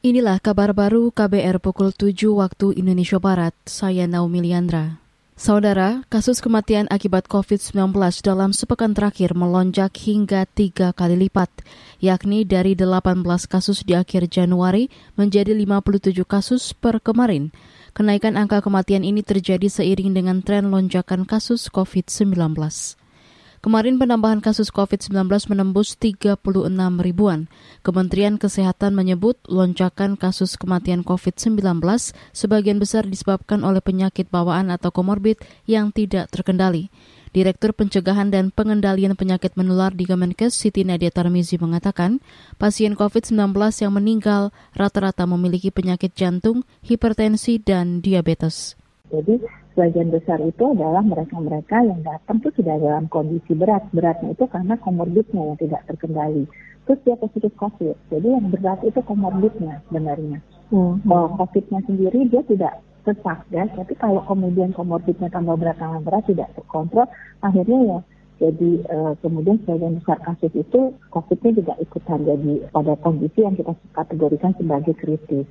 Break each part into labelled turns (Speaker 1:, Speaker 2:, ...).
Speaker 1: Inilah kabar baru KBR pukul 7 waktu Indonesia Barat. Saya Naomi Liandra. Saudara, kasus kematian akibat COVID-19 dalam sepekan terakhir melonjak hingga tiga kali lipat, yakni dari 18 kasus di akhir Januari menjadi 57 kasus per kemarin. Kenaikan angka kematian ini terjadi seiring dengan tren lonjakan kasus COVID-19. Kemarin penambahan kasus COVID-19 menembus 36 ribuan. Kementerian Kesehatan menyebut lonjakan kasus kematian COVID-19 sebagian besar disebabkan oleh penyakit bawaan atau komorbid yang tidak terkendali. Direktur Pencegahan dan Pengendalian Penyakit Menular di Kemenkes Siti Nadia Tarmizi mengatakan, pasien COVID-19 yang meninggal rata-rata memiliki penyakit jantung, hipertensi, dan diabetes.
Speaker 2: Jadi sebagian besar itu adalah mereka-mereka yang datang itu sudah dalam kondisi berat. Beratnya itu karena komorbidnya yang tidak terkendali. Terus dia positif COVID. Jadi yang berat itu komorbidnya sebenarnya. Hmm. Kalau COVID-nya sendiri dia tidak sesak ya. Tapi kalau kemudian komorbidnya tambah berat tambah berat tidak terkontrol, akhirnya ya jadi uh, kemudian sebagian besar kasus itu COVID-nya juga ikutan jadi pada kondisi yang kita kategorikan sebagai kritis.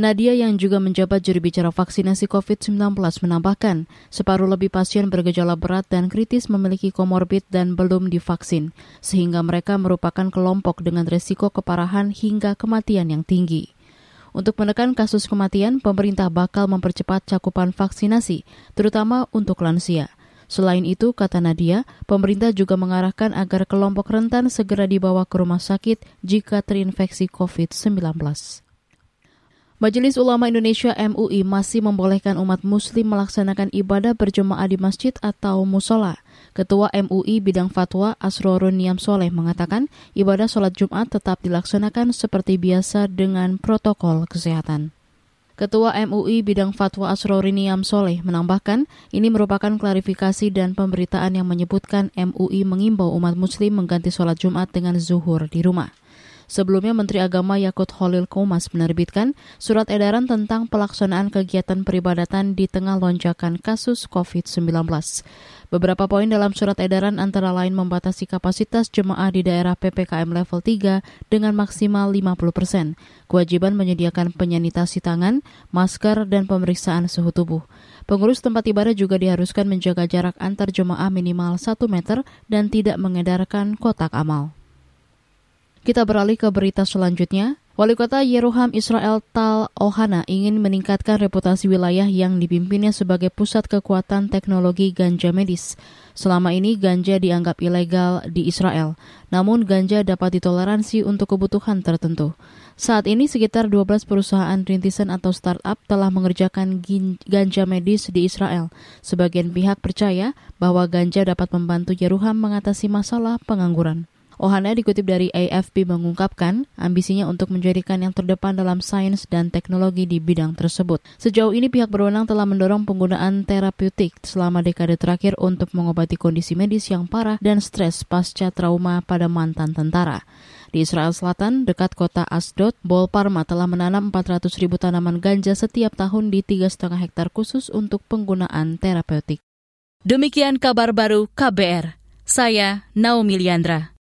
Speaker 1: Nadia yang juga menjabat juru bicara vaksinasi COVID-19 menambahkan, separuh lebih pasien bergejala berat dan kritis memiliki komorbid dan belum divaksin, sehingga mereka merupakan kelompok dengan resiko keparahan hingga kematian yang tinggi. Untuk menekan kasus kematian, pemerintah bakal mempercepat cakupan vaksinasi, terutama untuk lansia. Selain itu, kata Nadia, pemerintah juga mengarahkan agar kelompok rentan segera dibawa ke rumah sakit jika terinfeksi COVID-19. Majelis Ulama Indonesia MUI masih membolehkan umat muslim melaksanakan ibadah berjemaah di masjid atau musola. Ketua MUI bidang fatwa Asrorun Niam Soleh mengatakan ibadah sholat Jumat tetap dilaksanakan seperti biasa dengan protokol kesehatan. Ketua MUI bidang fatwa Asrorun Niam Soleh menambahkan ini merupakan klarifikasi dan pemberitaan yang menyebutkan MUI mengimbau umat muslim mengganti sholat Jumat dengan zuhur di rumah. Sebelumnya Menteri Agama Yakut Holil Komas menerbitkan surat edaran tentang pelaksanaan kegiatan peribadatan di tengah lonjakan kasus COVID-19. Beberapa poin dalam surat edaran antara lain membatasi kapasitas jemaah di daerah PPKM level 3 dengan maksimal 50 persen, kewajiban menyediakan penyanitasi tangan, masker, dan pemeriksaan suhu tubuh. Pengurus tempat ibadah juga diharuskan menjaga jarak antar jemaah minimal 1 meter dan tidak mengedarkan kotak amal. Kita beralih ke berita selanjutnya. Wali kota Yeruham Israel Tal Ohana ingin meningkatkan reputasi wilayah yang dipimpinnya sebagai pusat kekuatan teknologi ganja medis. Selama ini ganja dianggap ilegal di Israel, namun ganja dapat ditoleransi untuk kebutuhan tertentu. Saat ini sekitar 12 perusahaan rintisan atau startup telah mengerjakan ganja medis di Israel. Sebagian pihak percaya bahwa ganja dapat membantu Yeruham mengatasi masalah pengangguran. Ohana dikutip dari AFP mengungkapkan ambisinya untuk menjadikan yang terdepan dalam sains dan teknologi di bidang tersebut. Sejauh ini pihak berwenang telah mendorong penggunaan terapeutik selama dekade terakhir untuk mengobati kondisi medis yang parah dan stres pasca trauma pada mantan tentara. Di Israel Selatan, dekat kota Asdod, Bol Parma telah menanam 400 ribu tanaman ganja setiap tahun di 3,5 hektar khusus untuk penggunaan terapeutik. Demikian kabar baru KBR. Saya Naomi Liandra.